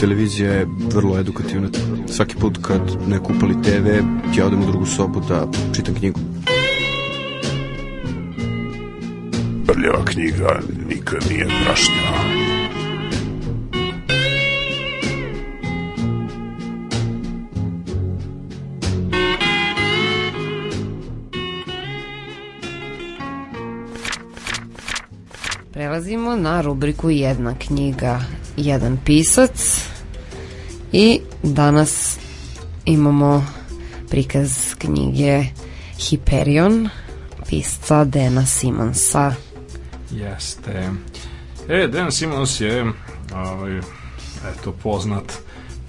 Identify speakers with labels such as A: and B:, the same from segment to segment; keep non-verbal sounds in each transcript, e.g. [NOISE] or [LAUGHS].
A: televizija je vrlo edukativna. Svaki put kad ne kupali TV, ja odem u drugu sobu da čitam knjigu.
B: Prljava knjiga nikad nije prašnja.
C: Prelazimo na rubriku Jedna knjiga, jedan pisac i danas imamo prikaz knjige Hyperion pisca Dena Simonsa.
D: Jeste. E, Dan Simons je ovaj, eto, poznat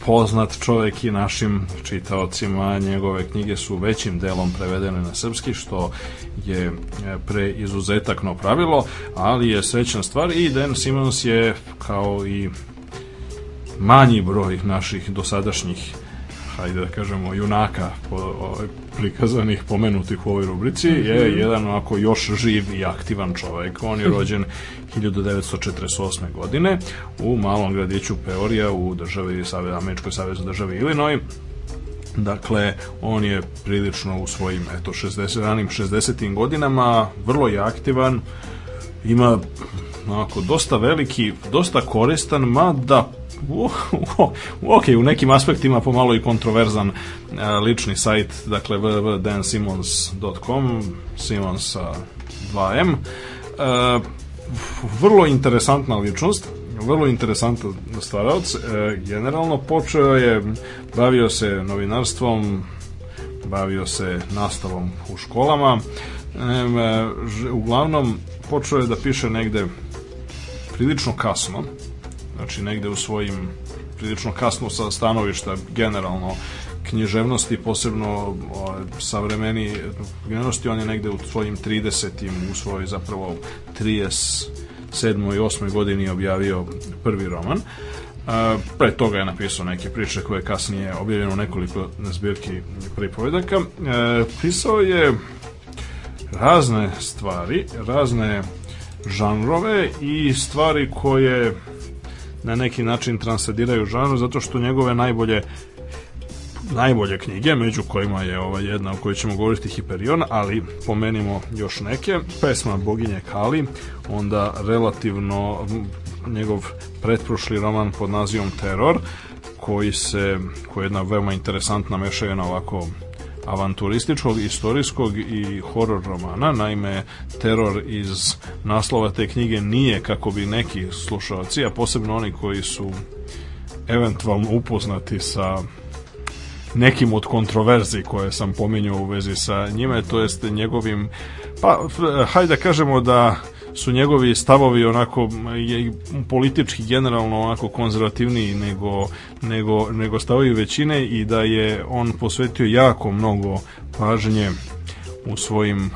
D: poznat čovek i našim čitaocima. Njegove knjige su većim delom prevedene na srpski, što je e, pre izuzetakno pravilo, ali je srećna stvar i Dan Simons je kao i manji broj naših dosadašnjih hajde da kažemo, junaka po, prikazanih, pomenutih u ovoj rubrici, je mhm. jedan onako još živ i aktivan čovek. On je [LAUGHS] rođen 1948. godine u malom gradiću Peorija u državi, Američkoj savezu državi Illinois. Dakle, on je prilično u svojim eto 60 ranim 60. godinama vrlo je aktivan. Ima onako dosta veliki, dosta koristan, mada u, u, ok, u nekim aspektima pomalo i kontroverzan a, lični sajt, dakle www.dansimons.com Simons sa 2M a, vrlo interesantna ličnost vrlo interesantan stvaralac e, generalno počeo je bavio se novinarstvom bavio se nastavom u školama. E, uglavnom počeo je da piše negde prilično kasno znači negde u svojim prilično kasno sa stanovišta generalno književnosti, posebno savremeni književnosti, on je negde u svojim 30. u svojoj zapravo 37. i 8. godini objavio prvi roman. A, pre toga je napisao neke priče koje je kasnije objavljeno u nekoliko zbirki pripovedaka. E, pisao je razne stvari, razne žanrove i stvari koje na neki način transadiraju žanru zato što njegove najbolje najbolje knjige, među kojima je ova jedna o kojoj ćemo govoriti Hiperion, ali pomenimo još neke. Pesma Boginje Kali, onda relativno njegov pretprošli roman pod nazivom Teror, koji se, koji je jedna veoma interesantna mešajena ovako avanturističkog, istorijskog i horor romana. Naime, teror iz naslova te knjige nije kako bi neki slušalci, a posebno oni koji su eventualno upoznati sa nekim od kontroverzi koje sam pominjao u vezi sa njime, to jest njegovim, pa hajde da kažemo da su njegovi stavovi onako politički generalno onako konzervativniji nego, nego, nego stavovi većine i da je on posvetio jako mnogo pažnje u svojim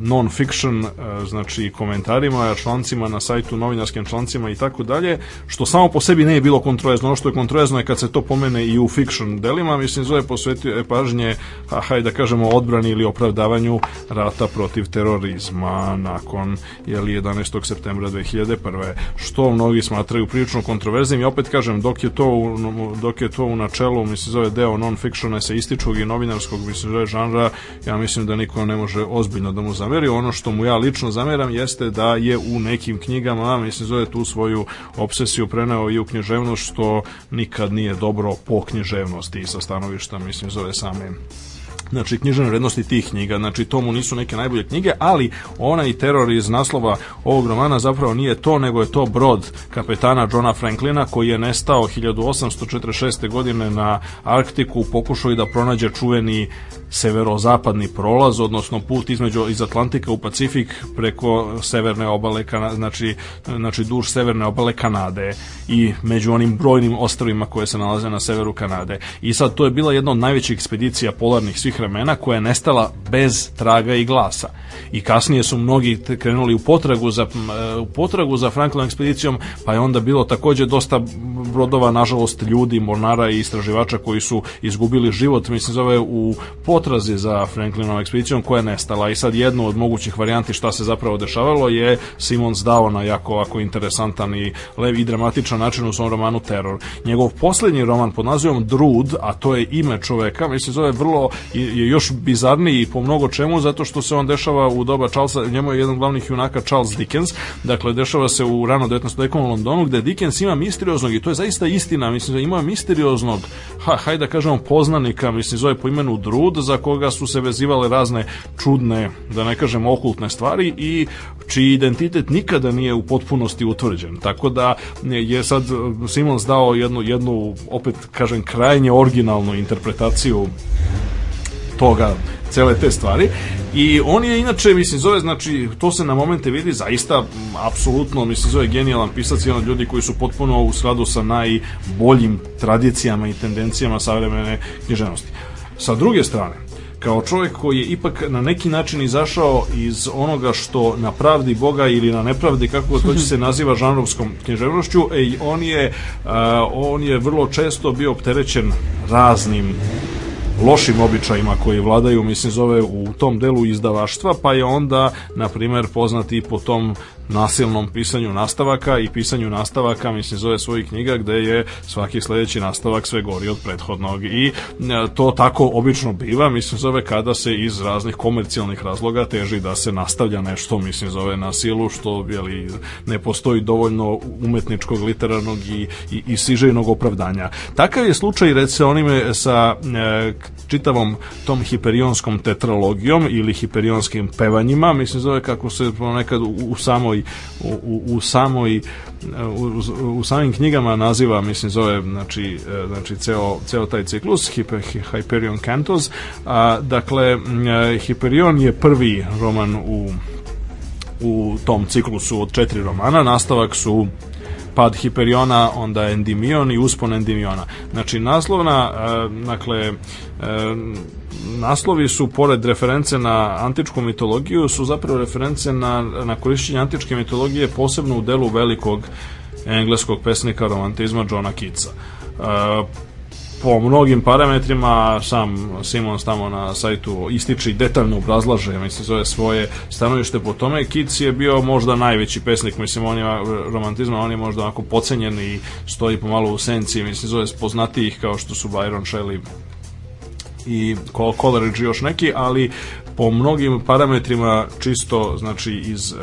D: non-fiction, e, znači komentarima, člancima na sajtu, novinarskim člancima i tako dalje, što samo po sebi nije bilo kontrovezno. Ono što je kontrovezno je kad se to pomene i u fiction delima, mislim, zove posvetio je pažnje, a hajde da kažemo, odbrani ili opravdavanju rata protiv terorizma nakon jeli, 11. septembra 2001. Što mnogi smatraju prilično kontroverznim i opet kažem, dok je to u, dok je to u načelu, mislim, zove deo non-fictiona eseističkog i novinarskog, mislim, zove žanra, ja mislim da niko ne može ozbiljno da mu zamerio. Ono što mu ja lično zameram jeste da je u nekim knjigama, mislim, zove tu svoju obsesiju preneo i u književnost, što nikad nije dobro po književnosti i sa stanovišta, mislim, zove same znači književne vrednosti tih knjiga, znači to mu nisu neke najbolje knjige, ali onaj teror iz naslova ovog romana zapravo nije to, nego je to brod kapetana Johna Franklina koji je nestao 1846. godine na Arktiku u pokušaju da pronađe čuveni severozapadni prolaz, odnosno put između iz Atlantika u Pacifik preko severne obale znači, znači duž severne obale Kanade i među onim brojnim ostrovima koje se nalaze na severu Kanade. I sad to je bila jedna od najvećih ekspedicija polarnih svih vremena koja je nestala bez traga i glasa. I kasnije su mnogi krenuli u potragu za, u potragu za Franklinom ekspedicijom, pa je onda bilo takođe dosta brodova, nažalost, ljudi, mornara i istraživača koji su izgubili život, mislim zove u potrazi za Franklinovom ekspedicijom koja je nestala i sad jednu od mogućih varijanti šta se zapravo dešavalo je Simons dao na jako ovako interesantan i levi i dramatičan način u svom romanu Terror. Njegov poslednji roman pod nazivom Drud, a to je ime čoveka, mislim zove vrlo je još bizarniji po mnogo čemu zato što se on dešava u doba Charlesa, njemu je jedan glavnih junaka Charles Dickens, dakle dešava se u rano 19. vekom u Londonu gde Dickens ima misterioznog i to je zaista istina, mislim da ima misterioznog ha, hajde da kažemo poznanika, mislim zove po imenu Drud, za koga su se vezivale razne čudne, da ne kažem okultne stvari i čiji identitet nikada nije u potpunosti utvrđen. Tako da je sad Simons dao jednu, jednu opet kažem, krajnje originalnu interpretaciju toga, cele te stvari i on je inače, mislim, zove, znači, to se na momente vidi zaista, apsolutno, mislim, zove genijalan pisac i on ljudi koji su potpuno u skladu sa najboljim tradicijama i tendencijama savremene književnosti. Sa druge strane, kao čovjek koji je ipak na neki način izašao iz onoga što na pravdi Boga ili na nepravdi, kako to će se naziva žanrovskom književnošću, e, on, je, uh, on je vrlo često bio opterećen raznim lošim običajima koji vladaju, mislim, zove u tom delu izdavaštva, pa je onda, na primer, poznati po tom nasilnom pisanju nastavaka i pisanju nastavaka, mislim, zove svojih knjiga gde je svaki sledeći nastavak sve gori od prethodnog i e, to tako obično biva, mislim, zove kada se iz raznih komercijalnih razloga teži da se nastavlja nešto, mislim, zove na silu, što jeli, ne postoji dovoljno umetničkog, literarnog i, i, i sižejnog opravdanja. Takav je slučaj, recimo, onime sa e, čitavom tom hiperionskom tetralogijom ili hiperionskim pevanjima, mislim, zove kako se nekad u, u samoj samoj u, u, samoj u, u samim knjigama naziva mislim zove znači znači ceo ceo taj ciklus Hyper, Hyperion Cantos a, dakle Hyperion je prvi roman u u tom ciklusu od četiri romana. Nastavak su pad Hiperiona, onda Endimion i uspon Endimiona. Znači, naslovna, dakle, naslovi su, pored reference na antičku mitologiju, su zapravo reference na, na korišćenje antičke mitologije, posebno u delu velikog engleskog pesnika romantizma Johna Keatsa. Po mnogim parametrima sam Simons tamo na sajtu ističe i detaljno obrazlaže mislim zove svoje stanovište po tome. Keats je bio možda najveći pesnik mislim on je romantizma on je možda onako pocenjen i stoji pomalo u senci mislim zove poznatijih kao što su Byron Shelley i Coleridge još neki, ali po mnogim parametrima čisto znači iz e,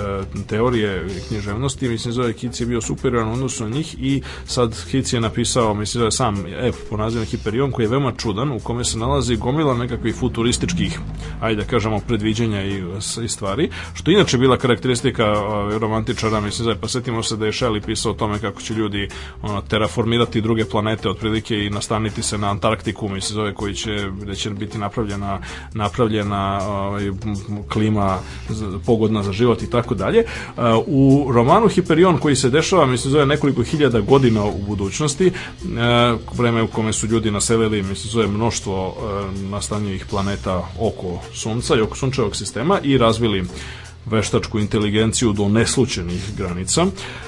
D: teorije književnosti mislim zove Kic je bio superioran u odnosu na njih i sad Kic je napisao mislim zove sam F po nazivu Hiperion koji je veoma čudan u kome se nalazi gomila nekakvih futurističkih ajde da kažemo predviđanja i, i stvari što inače bila karakteristika uh, romantičara mislim zove pa setimo se da je Shelley pisao o tome kako će ljudi ono, terraformirati druge planete otprilike i nastaniti se na Antarktiku mislim zove koji će da će biti napravljena napravljena ovaj, klima pogodna za život i tako dalje. U romanu Hiperion koji se dešava, mislim, zove nekoliko hiljada godina u budućnosti, vreme u kome su ljudi naselili, mislim, zove mnoštvo nastanjivih planeta oko Sunca i oko sunčevog sistema i razvili veštačku inteligenciju do neslučenih granica.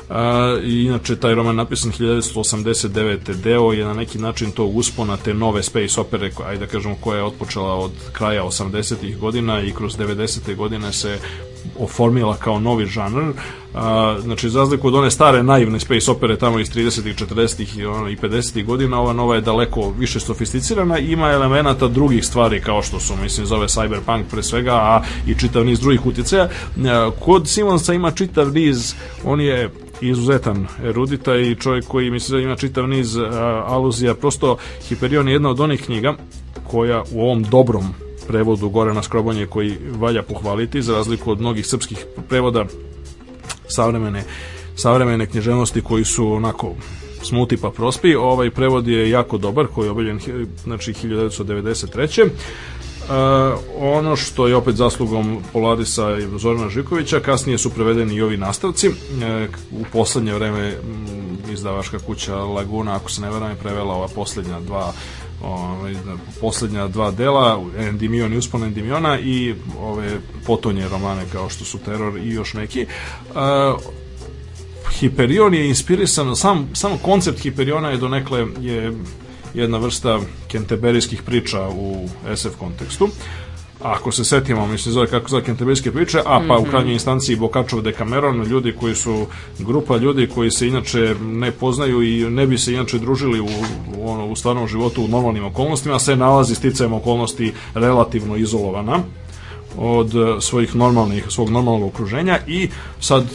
D: A, inače, taj roman napisan 1989. deo je na neki način to uspona te nove space opere, ajde da kažemo, koja je otpočela od kraja 80. godina i kroz 90. godine se oformila kao novi žanr. A, znači, za razliku od one stare naivne space opere tamo iz 30. 40. i, ono, i 50. godina, ova nova je daleko više sofisticirana i ima elemenata drugih stvari kao što su, mislim, zove cyberpunk pre svega, a i čitav niz drugih utjecaja. Kod Simonsa ima čitav niz, on je izuzetan erudita i čovjek koji mislim da ima čitav niz a, aluzija. Prosto Hiperion je jedna od onih knjiga koja u ovom dobrom prevodu Gorana Skrobonje koji valja pohvaliti za razliku od mnogih srpskih prevoda savremene savremene književnosti koji su onako smuti pa prospi. Ovaj prevod je jako dobar koji je objavljen znači 1993. Uh, ono što je opet zaslugom Polarisa i Zorana Žikovića, kasnije su prevedeni i ovi nastavci. Uh, u poslednje vreme izdavaška kuća Laguna, ako se ne veram, je prevela ova poslednja dva ovaj, poslednja dva dela, Endimion i Uspon Endimiona i ove potonje romane kao što su Teror i još neki. Uh, Hiperion je inspirisan, sam, sam koncept Hiperiona je donekle je jedna vrsta kenteberijskih priča u SF kontekstu ako se setimo, mislim, zove kako zove kenteberijske priče, a pa u
C: Mhm.
D: krajnjoj instanciji Bokačov Dekameron, ljudi koji su grupa ljudi koji se inače ne poznaju i ne bi se inače družili u, u, ono, u stvarnom životu u normalnim okolnostima, se nalazi sticajem okolnosti relativno izolovana od eh, svojih normalnih, svog normalnog okruženja i sad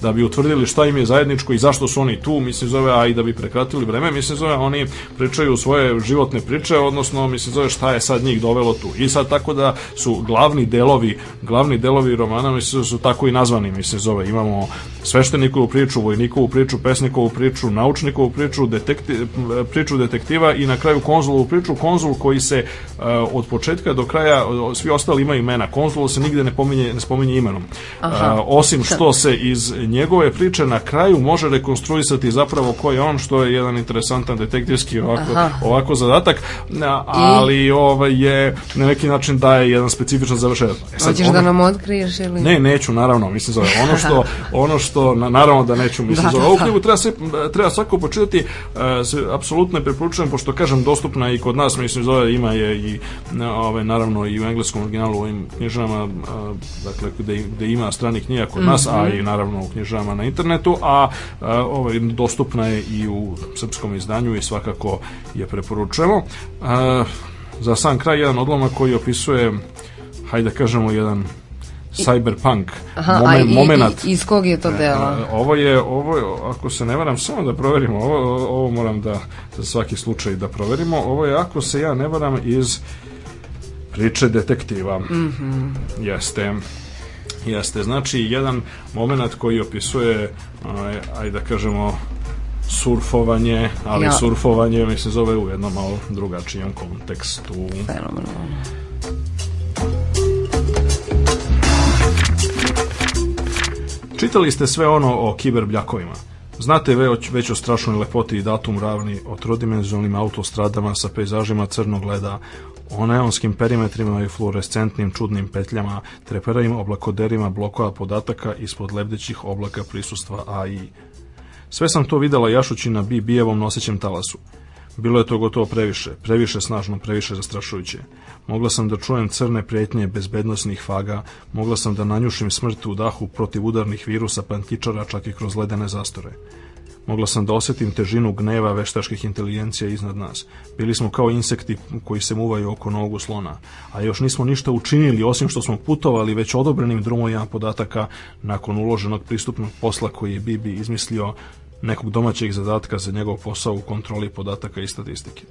D: da bi utvrdili šta im je zajedničko i zašto su oni tu, mislim zove, a i da bi prekratili vreme, mislim zove, oni pričaju svoje životne priče, odnosno mislim zove šta je sad njih dovelo tu. I sad tako da su glavni delovi, glavni delovi romana, mislim su tako i nazvani, mislim zove, imamo sveštenikovu priču, vojnikovu priču, pesnikovu priču, naučnikovu priču, detekti, priču detektiva i na kraju konzulovu priču, konzul koji se uh, od početka do kraja, svi ostali imaju imena, konzul se nigde ne pominje, ne spominje imenom. Uh, osim što se iz njegove priče na kraju može rekonstruisati zapravo ko je on, što je jedan interesantan detektivski ovako,
C: Aha.
D: ovako zadatak, ali ovaj je na neki način daje jedan specifičan završetak. E sad,
C: Hoćeš
D: ono-
C: da nam otkriješ ili...
D: ne, neću, naravno, mislim zove. Ono što, [LAUGHS] ono što na, naravno da neću, mislim
C: Da,
D: zove.
C: da,
D: Ovu
C: da.
D: knjigu treba, sve, treba svako počitati, se apsolutno je preporučujem, pošto kažem dostupna i kod nas, mislim zove, ima je i ovaj, naravno i u engleskom originalu u ovim knjižama, dakle, gde, gde ima stranih knjiga kod nas, a
C: Mhm.
D: i naravno u knjižama na internetu, a, ovaj, dostupna je i u srpskom izdanju i svakako je preporučujemo. A, za sam kraj jedan odlomak koji opisuje hajde da kažemo jedan cyberpunk
C: Aha, a
D: momen,
C: i,
D: momenat
C: i, iz kog je to dela?
D: E, ovo je, ovo je, ako se ne varam, samo da proverimo, ovo, ovo moram da, za svaki slučaj da proverimo, ovo je, ako se ja ne varam, iz priče detektiva.
C: Mhm.
D: Jeste. Jeste, znači jedan moment koji opisuje, aj, aj da kažemo, surfovanje, ali
C: Ja.
D: surfovanje mi se zove u jednom malo drugačijem kontekstu.
C: Fenomenalno.
D: Čitali ste sve ono o kiberbljakovima. Znate već, već o strašnoj lepoti i datum ravni, o trodimenzionalnim autostradama sa pejzažima crnog leda, o neonskim perimetrima i fluorescentnim čudnim petljama, treperavim oblakoderima blokova podataka ispod lebdećih oblaka prisustva AI. Sve sam to videla jašući na BB-evom nosećem talasu. Bilo je to gotovo previše, previše snažno, previše zastrašujuće. Mogla sam da čujem crne pretnje bezbednostnih faga, mogla sam da nanjušim smrt u dahu protiv udarnih virusa pankičara čak i kroz ledene zastore. Mogla sam da osetim težinu gneva veštačkih inteligencija iznad nas. Bili smo kao insekti koji se muvaju oko nogu slona, a još nismo ništa učinili osim što smo putovali već odobrenim drumovima podataka nakon uloženog pristupnog posla koji je Bibi izmislio nekog domaćeg zadatka za njegov posao u kontroli podataka i statistike.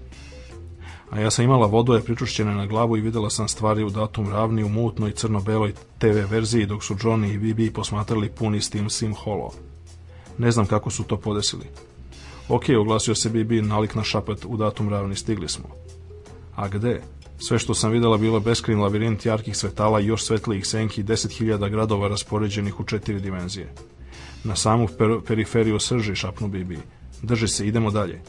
D: A ja sam imala vodove pričušćene na glavu i videla sam stvari u datum ravni u mutnoj crno-beloj TV verziji dok su Johnny i Bibi posmatrali puni Steam Sim Holo. Ne znam kako su to podesili. Ok, oglasio se Bibi nalik na šapat u datum ravni, stigli smo. A gde? Sve što sam videla bilo beskrin lavirint jarkih svetala i još svetlijih senki i 10.000 gradova raspoređenih u četiri dimenzije. Na samu per periferiju srži, šapnu Bibi. Drži se, idemo dalje.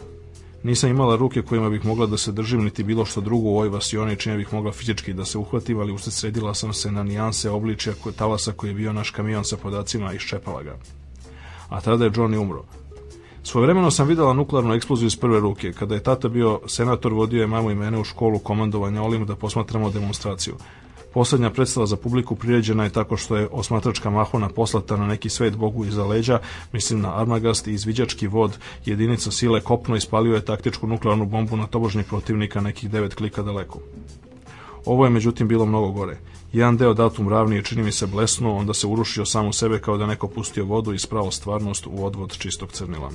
D: Nisam imala ruke kojima bih mogla da se držim, niti bilo što drugo u ovoj vasioni čime bih mogla fizički da se uhvatim, ali usred sredila sam se na nijanse obličja talasa koji je bio naš kamion sa podacima i ščepala ga. A tada je Johnny umro. Svojevremeno sam videla nuklearnu eksploziju iz prve ruke. Kada je tata bio senator, vodio je mamu i mene u školu komandovanja Olim da posmatramo demonstraciju. Poslednja predstava za publiku priređena je tako što je osmatračka mahona poslata na neki svet Bogu iza leđa, mislim na Armagast i izviđački vod, jedinica sile kopno ispalio je taktičku nuklearnu bombu na tobožnjeg protivnika nekih devet klika daleko. Ovo je međutim bilo mnogo gore. Jedan deo datum ravni je čini mi se blesnuo, onda se urušio sam u sebe kao da neko pustio vodu i sprao stvarnost u odvod čistog crnila.